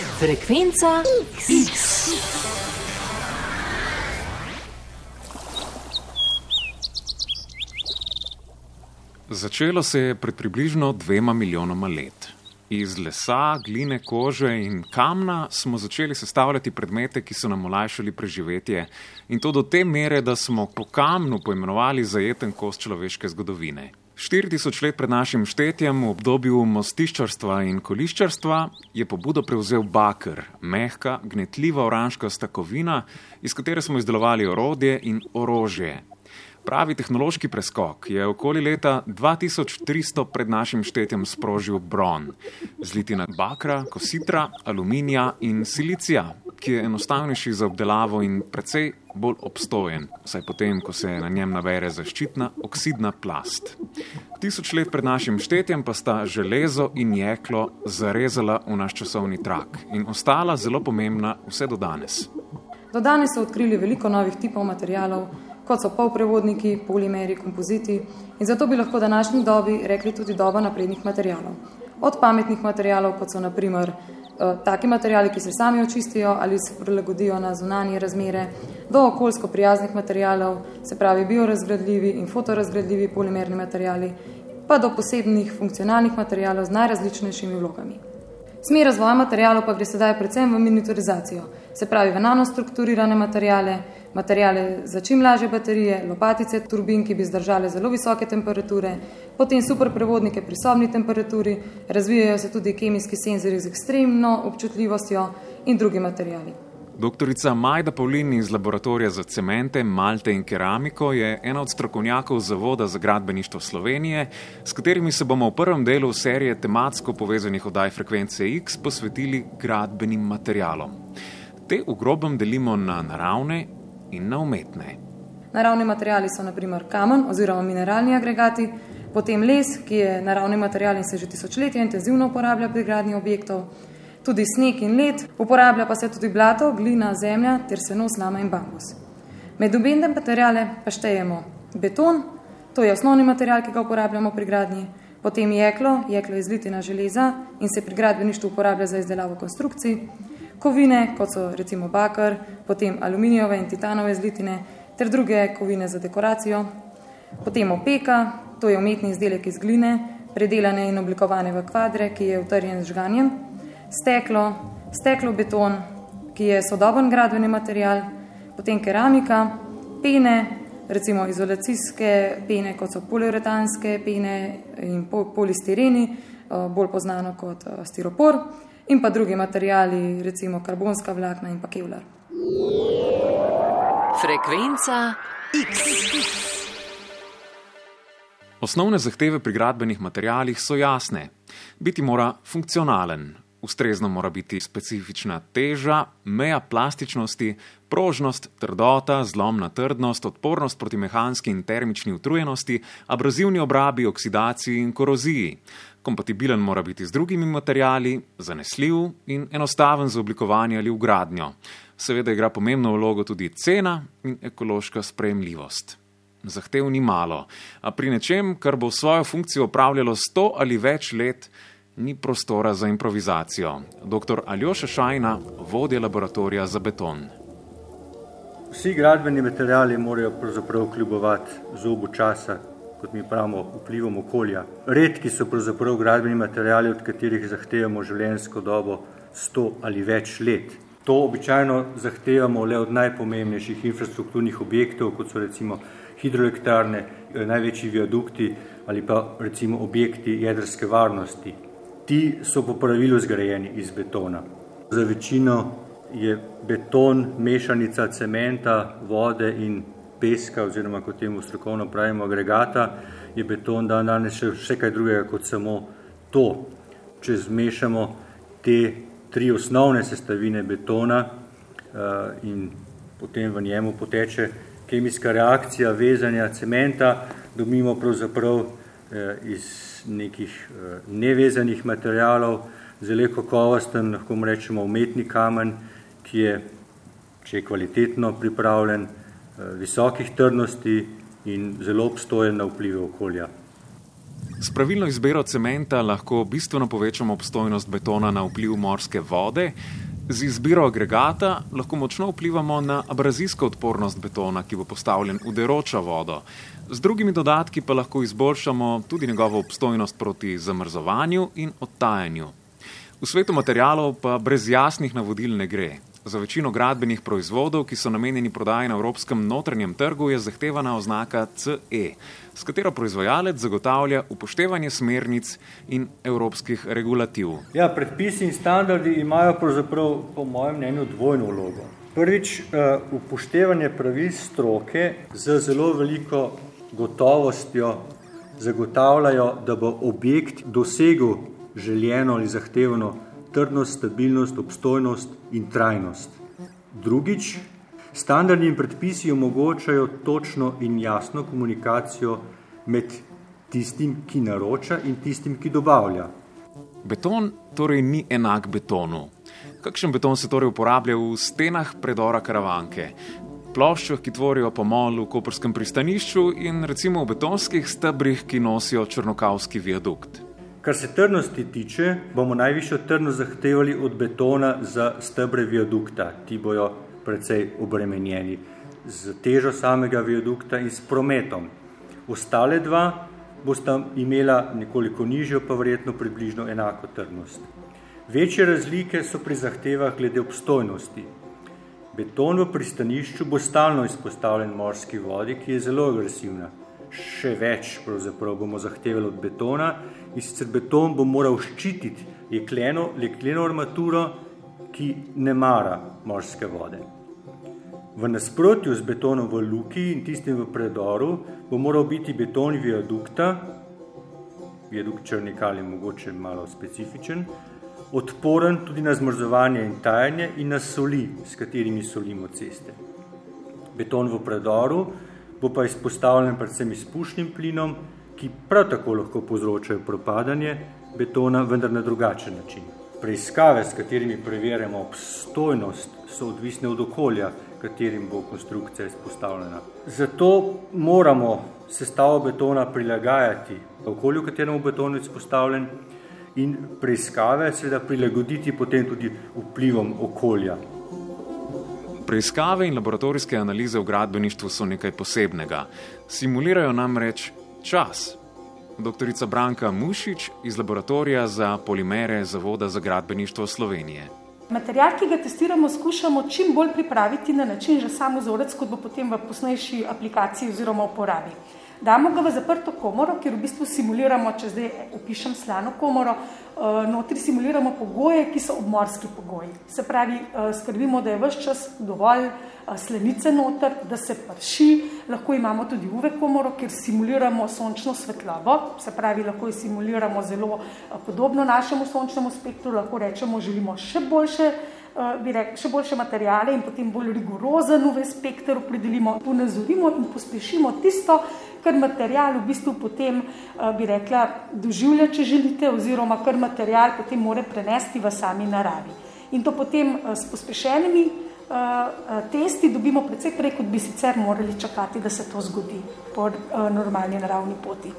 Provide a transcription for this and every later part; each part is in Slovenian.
Frekvenca X. Začelo se je pred približno dvema milijonoma let. Iz lesa, gline, kože in kamna smo začeli sestavljati predmete, ki so nam olajšali preživetje, in to do te mere, da smo po kamnu poimenovali zajeten kos človeške zgodovine. 4000 let pred našim štetjem, v obdobju mostiščarstva in koliščarstva, je pobudo prevzel bakr, mehka, gnetljiva oranžkasta kovina, iz katere smo izdelovali orodje in orožje. Pravi tehnološki preskok je okoli leta 2300 pred našim štetjem sprožil bron, zlitina bakra, kositra, aluminija in silicija, ki je enostavnejši za obdelavo in precej bolj obstojen, saj potem, ko se na njem nabere zaščitna oksidna plast. Tisoč let pred našim štetjem pa sta železo in jeklo zarezala v naš časovni trak in ostala zelo pomembna vse do danes. Do danes so odkrili veliko novih tipov materijalov, kot so polprevodniki, polimeri, kompoziti in zato bi lahko današnji dobi rekli tudi doba naprednih materijalov. Od pametnih materijalov, kot so naprimer Eh, taki materijali, ki se sami očistijo ali se prilagodijo na zunanje razmere, do okoljsko prijaznih materijalov, se pravi biorazgradljivi in fotorazgradljivi polimerni materijali, pa do posebnih funkcionalnih materijalov z najrazličnejšimi vlogami. Smer razvoja materijalov pa gre sedaj predvsem v miniaturizacijo, se pravi v nanostrukturirane materijale, materijale za čim lažje baterije, lopatice, turbin, ki bi zdržale zelo visoke temperature, potem superprevodnike pri sobni temperaturi, razvijajo se tudi kemijski senzori z ekstremno občutljivostjo in drugi materijali. Doktorica Majda Pavlini iz laboratorija za cemente, malte in keramiko je ena od strokovnjakov Zavoda za gradbeništvo Slovenije, s katerimi se bomo v prvem delu serije tematsko povezanih oddaj frekvence X posvetili gradbenim materialom. Te v grobem delimo na naravne in na umetne. Naravni materiali so naprimer kamen oziroma mineralni agregati, potem les, ki je naravni material in se že tisočletja intenzivno uporablja pri gradnji objektov, tudi sneg in led, uporablja pa se tudi blato, glina, zemlja ter seno, slama in bambus. Med obende materijale pa štejemo beton, to je osnovni material, ki ga uporabljamo pri gradnji, potem jeklo, jeklo je zlitina železa in se pri gradbeništvu uporablja za izdelavo konstrukcij, kovine, kot so recimo bakar, potem aluminijove in titanove zlitine ter druge kovine za dekoracijo, potem opeka, to je umetni izdelek iz gline, predelane in oblikovane v kvadre, ki je utrjen z žganjem, steklo, steklo beton, ki je sodoben gradbeni material, potem keramika, pene, recimo izolacijske pene, kot so poliuretanske pene in polistireni, eh, bolj poznano kot eh, stiropor, in pa drugi materijali, recimo karbonska vlakna in pa kevlar. Frekvenca X. Osnovne zahteve pri gradbenih materijalih so jasne. Biti mora funkcionalen, Ustrezno mora biti specifična teža, meja plastičnosti, prožnost, trdota, zlomna trdnost, odpornost proti mehanski in termični utrujenosti, abrazivni obrabi, oksidaciji in koroziji. Kompatibilen mora biti z drugimi materijali, zanesljiv in enostaven za oblikovanje ali ugradnjo. Seveda igra pomembno vlogo tudi cena in ekološka sprejemljivost. Zahtev ni malo, a pri nečem, kar bo svojo funkcijo upravljalo sto ali več let, ni prostora za improvizacijo. Dr. Aljoša Šajna, vodja laboratorija za beton. Vsi gradbeni materijali morajo pravzaprav kljubovati zobu časa, kot mi pravimo, vplivom okolja. Redki so pravzaprav gradbeni materijali, od katerih zahtevamo življenjsko dobo 100 ali več let. To običajno zahtevamo le od najpomembnejših infrastrukturnih objektov, kot so recimo hidroelektrarne, največji viadukti ali pa recimo objekti jedrske varnosti. Ti so po pravilu zgrajeni iz betona. Za večino je beton mešanica cementa, vode in peska, oziroma kot temu strokovno pravimo agregata, je beton dan danes še vse kaj drugega kot samo to. Če zmešamo te tri osnovne sestavine betona uh, in potem v njemu poteče kemijska reakcija vezanja cementa, dobimo pravzaprav iz nekih eh, nevezanih materijalov, zelo kakovosten, lahko rečemo umetni kamen, ki je, če je kvalitetno pripravljen, eh, visokih trdnosti in zelo obstojen na vplive okolja. S pravilno izbiro cementa lahko bistveno povečamo obstojnost betona na vpliv morske vode, z izbiro agregata lahko močno vplivamo na abrazijsko odpornost betona, ki bo postavljen v deroča vodo. Z drugimi dodatki pa lahko izboljšamo tudi njegovo obstojnost proti zamrzovanju in odtajanju. V svetu materijalov pa brez jasnih navodil ne gre. Za večino gradbenih proizvodov, ki so namenjeni prodaji na evropskem notranjem trgu, je zahtevana oznaka CE, s katero proizvajalec zagotavlja upoštevanje smernic in evropskih regulativ. Ja, predpisi in standardi imajo pravzaprav, po mojem mnenju, dvojno vlogo. Prvič, eh, upoštevanje pravil stroke z zelo veliko gotovostjo zagotavljajo, da bo objekt dosegel željeno ali zahtevano trdnost, stabilnost, obstojnost in trajnost. Drugič, standardni in predpisi omogočajo točno in jasno komunikacijo med tistim, ki naroča in tistim, ki dobavlja. Beton torej ni enak betonu. Kakšen beton se torej uporablja v stenah predora karavanke? Ploščah, ki tvorijo pomol v Koperskem pristanišču in recimo v betonskih stebrih, ki nosijo črnokavski viadukt. Kar se trdnosti tiče, bomo najvišjo trdnost zahtevali od betona za stebre viadukta. Ti bojo precej obremenjeni z težo samega viadukta in s prometom. Ostale dva bosta imela nekoliko nižjo, pa verjetno približno enako trdnost. Večje razlike so pri zahtevah glede obstojnosti. Beton v pristanišču bo stalno izpostavljen morski vodi, ki je zelo agresivna še več bomo zahtevali od betona in sicer beton bo moral ščititi jekleno, jekleno armaturo, ki ne mara morske vode. V nasprotju z betonom v luki in tistim v predoru bo moral biti beton viadukta, viadukt črnikal je mogoče malo specifičen, odporen tudi na zmrzovanje in tajanje in na soli, s katerimi solimo ceste. Beton v predoru bo pa izpostavljen predvsem izpušnim plinom, ki prav tako lahko povzročajo propadanje betona, vendar na drugačen način. Preiskave, s katerimi preverjamo obstojnost, so odvisne od okolja, katerim bo konstrukcija izpostavljena. Zato moramo sestavo betona prilagajati okolju, kateremu bo beton izpostavljen, in preiskave seveda prilagoditi potem tudi vplivom okolja. Preiskave in laboratorijske analize v gradbeništvu so nekaj posebnega. Simulirajo namreč čas. Doktorica Branka Mušič iz laboratorija za polimere Zavoda za gradbeništvo Slovenije. Material, ki ga testiramo, skušamo čim bolj pripraviti na način, že samo vzorec, kot bo potem v posnejši aplikaciji oziroma uporabi. Damo ga v zaprto komoro, kjer v bistvu simuliramo, če zdaj opišem slano komoro, eh, notri simuliramo pogoje, ki so obmorski pogoji. Se pravi, eh, skrbimo, da je vse čas dovolj eh, slenice noter, da se prši, lahko imamo tudi UV komoro, kjer simuliramo sončno svetlobo, se pravi, lahko jo simuliramo zelo podobno našemu sončnemu spektru, lahko rečemo, želimo še boljše bi rekel, še boljše materijale in potem bolj rigorozen UV spektr opredelimo, ponazorimo in pospešimo tisto, kar material v bistvu potem, eh, bi rekla, doživlja, če želite, oziroma kar material potem more prenesti v sami naravi. In to potem eh, s pospešenimi eh, testi dobimo precej prej, kot bi sicer morali čakati, da se to zgodi po normalni naravni poti.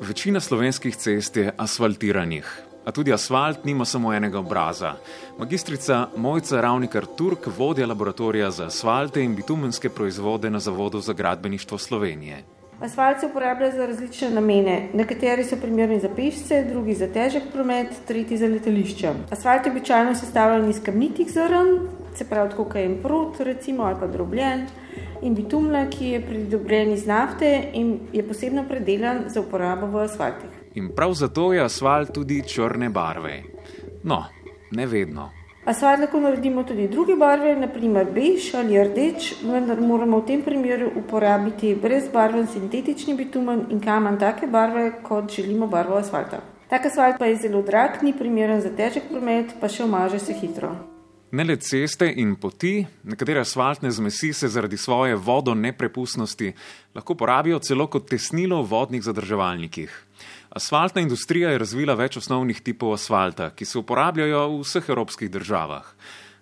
Večina slovenskih cest je asfaltiranih. A tudi asfalt nima samo enega obraza. Magistrica Mojca Ravnikar Turk, vodja laboratorija za asfalte in bitumenske proizvode na Zavodu za gradbeništvo Slovenije. Asfalt se uporablja za različne namene. Nekateri so primerni za pešce, drugi za težek promet, tretji za letališče. Asfalt je običajno sestavljen iz kamnitih zrn, se pravi kaj en prut, recimo, ali pa drobljen, in bitumla, ki je pridobljen iz nafte in je posebno predelan za uporabo v asfaltih. In prav zato je asfalt tudi črne barve. No, ne vedno. Asfalt lahko naredimo tudi druge barve, naprimer bež ali rdeč, vendar moramo v tem primeru uporabiti brezbarven sintetični bitumen in kamen take barve, kot želimo barvo asfalta. Tak asfalt pa je zelo drag, ni primeren za težek promet, pa še omaže se hitro. Ne le ceste in poti, nekatere asfaltne zmesi se zaradi svoje vodo neprepustnosti lahko porabijo celo kot tesnilo v vodnih zadrževalnikih. Asfaltna industrija je razvila več osnovnih tipov asfalta, ki se uporabljajo v vseh evropskih državah.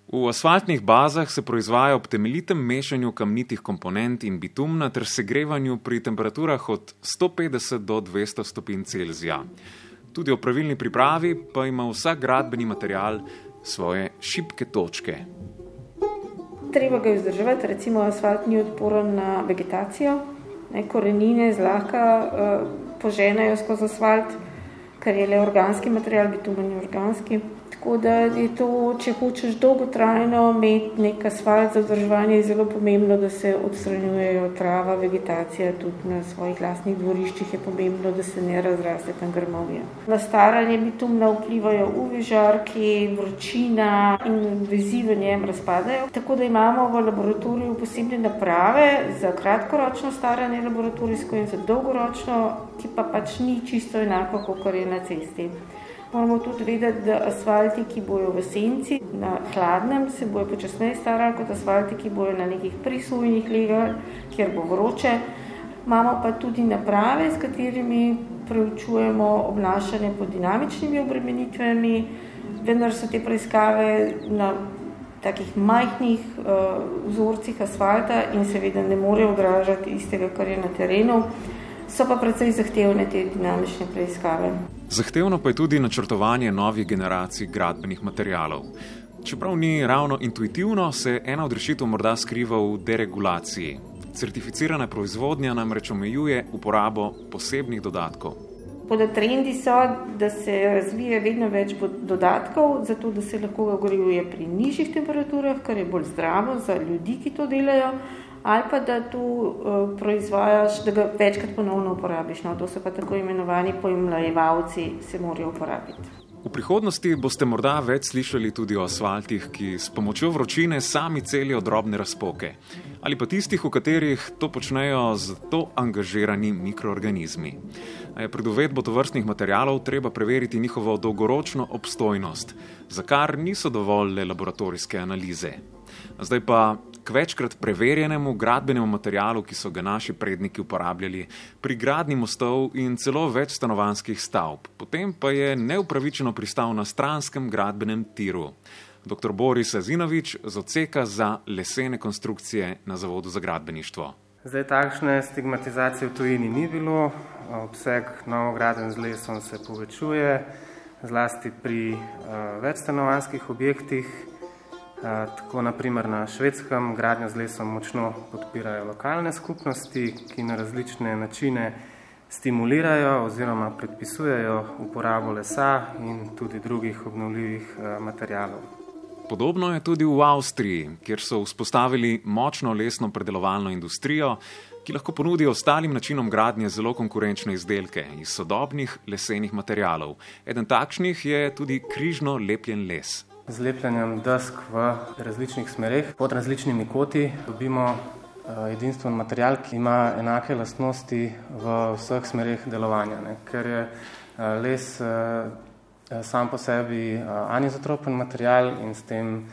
V asfaltnih bazah se proizvaja ob temeljitem mešanju kamnitih komponent in bitumna ter segrevanju pri temperaturah od 150 do 200 stopinj Celzija. Tudi o pravilni pripravi pa ima vsak gradbeni material svoje šibke točke. Treba ga vzdrževati, recimo asfalt ni odporen na vegetacijo, ne, korenine zlahka uh, poženajo skozi asfalt, ker je le organski material, bitumen je organski. Tako da je to, če hočeš dolgotrajno imeti nek asfalt za vzdrževanje, zelo pomembno, da se odstranjujejo trava, vegetacija, tudi na svojih lastnih dvoriščih je pomembno, da se ne razraste tam grmovje. Na staranje bitumna vplivajo UV žarki, vročina in vezi v njem razpadajo. Tako da imamo v laboratoriju posebne naprave za kratkoročno staranje laboratorijsko in za dolgoročno, ki pa pač ni čisto enako, kot je na cesti. Moramo tudi vedeti, da asfalti, ki bojo v senci, na hladnem, se bojo počasneje starali kot asfalti, ki bojo na nekih prisojnih legah, kjer bo vroče. Imamo pa tudi naprave, s katerimi preučujemo obnašanje pod dinamičnimi obremenitvami, vendar so te preiskave na takih majhnih uh, vzorcih asfalta in seveda ne morejo odražati istega, kar je na terenu so pa precej zahtevne te dinamične preiskave. Zahtevno pa je tudi načrtovanje novih generacij gradbenih materialov. Čeprav ni ravno intuitivno, se ena od rešitev morda skriva v deregulaciji. Certificirana proizvodnja namreč omejuje uporabo posebnih dodatkov. Poda trendi so, da se razvija vedno več dodatkov, zato da se lahko ogorjuje pri nižjih temperaturah, kar je bolj zdravo za ljudi, ki to delajo ali pa da tu uh, proizvajaš, da ga večkrat ponovno uporabiš. No, to so pa tako imenovani pojemljajevalci, se morajo uporabiti. V prihodnosti boste morda več slišali tudi o asfaltih, ki s pomočjo vročine sami celijo drobne razpoke, ali pa tistih, v katerih to počnejo z to angažirani mikroorganizmi. Pred uvedbo tovrstnih materialov treba preveriti njihovo dolgoročno obstojnost, za kar niso dovolj le laboratorijske analize. Zdaj pa k večkrat preverjenemu gradbenemu materialu, ki so ga naši predniki uporabljali pri gradni mostov in celo več stanovanskih stavb. Potem pa je neupravičeno pristal na stranskem gradbenem tiru. Dr. Boris Azinovič z odseka za lesene konstrukcije na Zavodu za gradbeništvo. Zdaj takšne stigmatizacije v tujini ni bilo, obseg novograden z lesom se povečuje, zlasti pri uh, večstanovanskih objektih. Tako naprimer na švedskem gradnjo z lesom močno podpirajo lokalne skupnosti, ki na različne načine stimulirajo oziroma predpisujejo uporabo lesa in tudi drugih obnovljivih materijalov. Podobno je tudi v Avstriji, kjer so vzpostavili močno lesno predelovalno industrijo, ki lahko ponudi ostalim načinom gradnje zelo konkurenčne izdelke iz sodobnih lesenih materijalov. Eden takšnih je tudi križno lepljen les. Z lepljenjem desk v različnih smereh pod različnimi koti dobimo eh, edinstven material, ki ima enake lastnosti v vseh smereh delovanja. Ne. Ker je eh, les eh, sam po sebi anizotropen material in s tem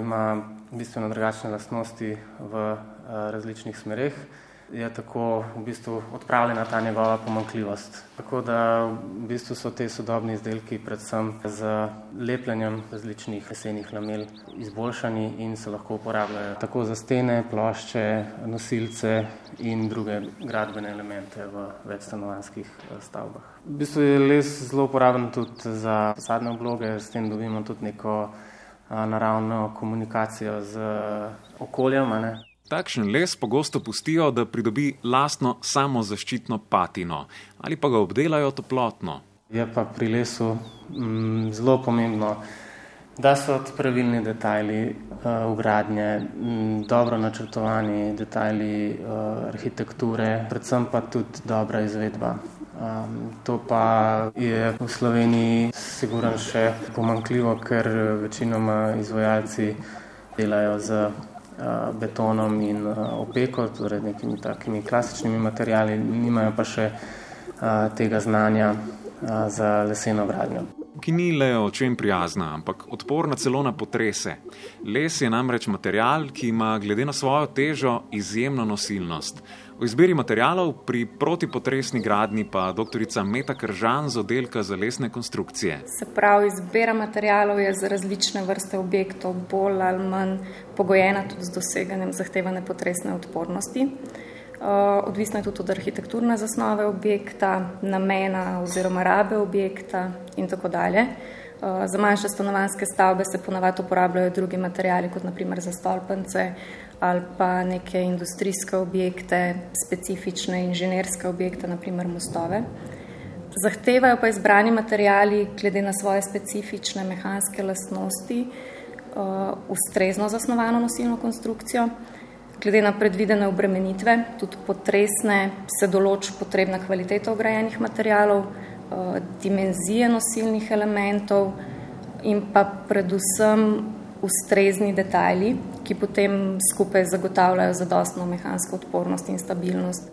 ima bistveno drugačne lastnosti v različnih smereh je tako v bistvu odpravljena ta njegova pomankljivost. Tako da v bistvu so te sodobni izdelki predvsem z lepljenjem različnih lesenih lamel izboljšani in se lahko uporabljajo tako za stene, plošče, nosilce in druge gradbene elemente v večstanovanskih eh, stavbah. V bistvu je les zelo uporaben tudi za fasadne obloge, s tem dobimo tudi neko eh, naravno komunikacijo z okoljem. Takšen les pogosto pustijo, da pridobi lastno samozaščitno patino ali pa ga obdelajo toplotno. Je pa pri lesu mm, zelo pomembno, da so pravilni detajli uh, ugradnje, mm, dobro načrtovani detajli uh, arhitekture, predvsem pa tudi dobra izvedba. Um, to pa je v Sloveniji sigurno še pomankljivo, ker večinoma izvajalci delajo z Eh, betonom in eh, opeko, torej nekimi takimi klasičnimi materijali, nimajo pa še eh, tega znanja za leseno gradnjo. ki ni le očem prijazna, ampak odporna celo na potrese. Les je namreč material, ki ima glede na svojo težo izjemno nosilnost. O izbiri materialov pri protipotresni gradni pa dr. Meta Kržan z oddelka za lesne konstrukcije. Se pravi, izbira materialov je za različne vrste objektov bolj ali manj pogojena tudi z doseganjem zahtevane potresne odpornosti. Eh, odvisno je tudi od arhitekturne zasnove objekta, namena oziroma rabe objekta in tako dalje. Eh, za manjše stanovanske stavbe se ponavadi uporabljajo drugi materijali, kot naprimer za stolpence ali pa neke industrijske objekte, specifične inženirske objekte, naprimer mostove. Zahtevajo pa izbrani materijali glede na svoje specifične mehanske lastnosti uh, ustrezno zasnovano nosilno konstrukcijo, Glede na predvidene obremenitve, tudi potresne, se določi potrebna kvaliteta ograjenih materijalov, eh, dimenzije nosilnih elementov in pa predvsem ustrezni detajli, ki potem skupaj zagotavljajo zadostno mehansko odpornost in stabilnost.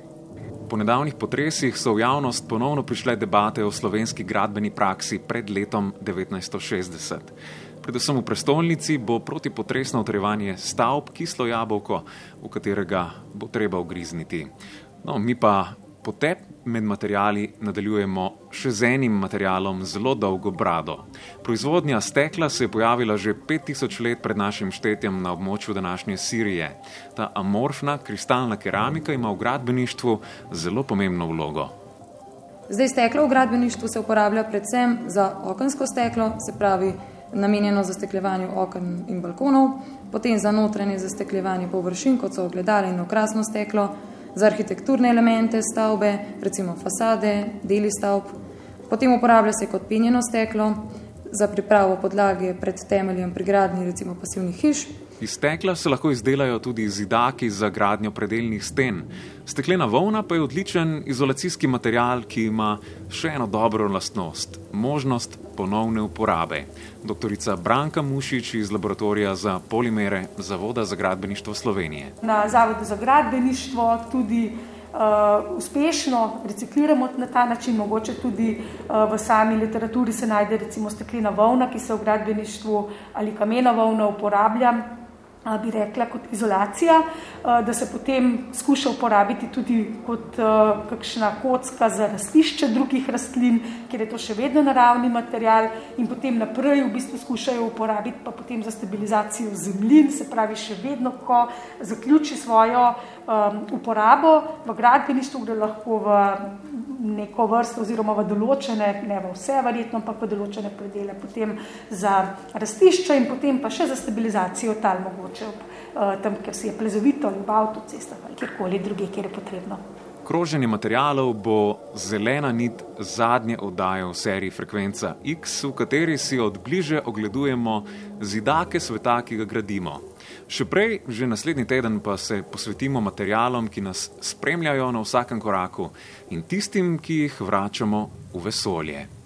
Po nedavnih potresih so v javnost ponovno prišle debate o slovenski gradbeni praksi pred letom 1960. Predvsem v prestolnici bo protipotresno utrjevanje stavb kislo jabolko, v katerega bo treba ugrizniti. No, mi pa potep med materijali nadaljujemo še z enim materialom zelo dolgo brado. Proizvodnja stekla se je pojavila že 5000 let pred našim štetjem na območju današnje Sirije. Ta amorfna kristalna keramika ima v gradbeništvu zelo pomembno vlogo. Zdaj steklo v gradbeništvu se uporablja predvsem za okensko steklo, se pravi namenjeno za steklevanje okn in balkonov, potem za notranje zastekljevanje površin, kot so ogledale in okrasno steklo, za arhitekturne elemente stavbe, recimo fasade, deli stavb, potem uporablja se kot pinjeno steklo, za pripravo podlage pred temeljem pri gradnji recimo pasivnih hiš, Iz stekla se lahko izdelajo tudi zidaki za gradnjo predeljnih sten. Steklena volna pa je odličen izolacijski material, ki ima še eno dobro lastnost - možnost ponovne uporabe. Doktorica Branka Mušič iz laboratorija za polimere Zavoda za gradbeništvo Slovenije. Na Zavodu za gradbeništvo tudi uh, uspešno recikliramo na ta način, mogoče tudi uh, v sami literaturi se najde recimo steklena volna, ki se v gradbeništvu ali kamena volna uporablja bi rekla, kot izolacija, da se potem skuša uporabiti tudi kot kakšna kocka za rastišče drugih rastlin, ker je to še vedno naravni material in potem naprej v bistvu skušajo uporabiti pa potem za stabilizacijo zemljin, se pravi še vedno, ko zaključi svojo um, uporabo v gradbeništvu, gre lahko v neko vrsto oziroma v določene, ne v vse verjetno, ampak v določene predele, potem za rastišče in potem pa še za stabilizacijo tal mogoče uh, tam, ker se je plezovito ali v avtocestah ali kjerkoli druge, kjer je potrebno. Kroženje materijalov bo zelena nit zadnje oddaje v seriji Frekvenca X, v kateri si od bliže ogledujemo zidake sveta, ki ga gradimo. Še prej, že naslednji teden pa se posvetimo materijalom, ki nas spremljajo na vsakem koraku in tistim, ki jih vračamo v vesolje.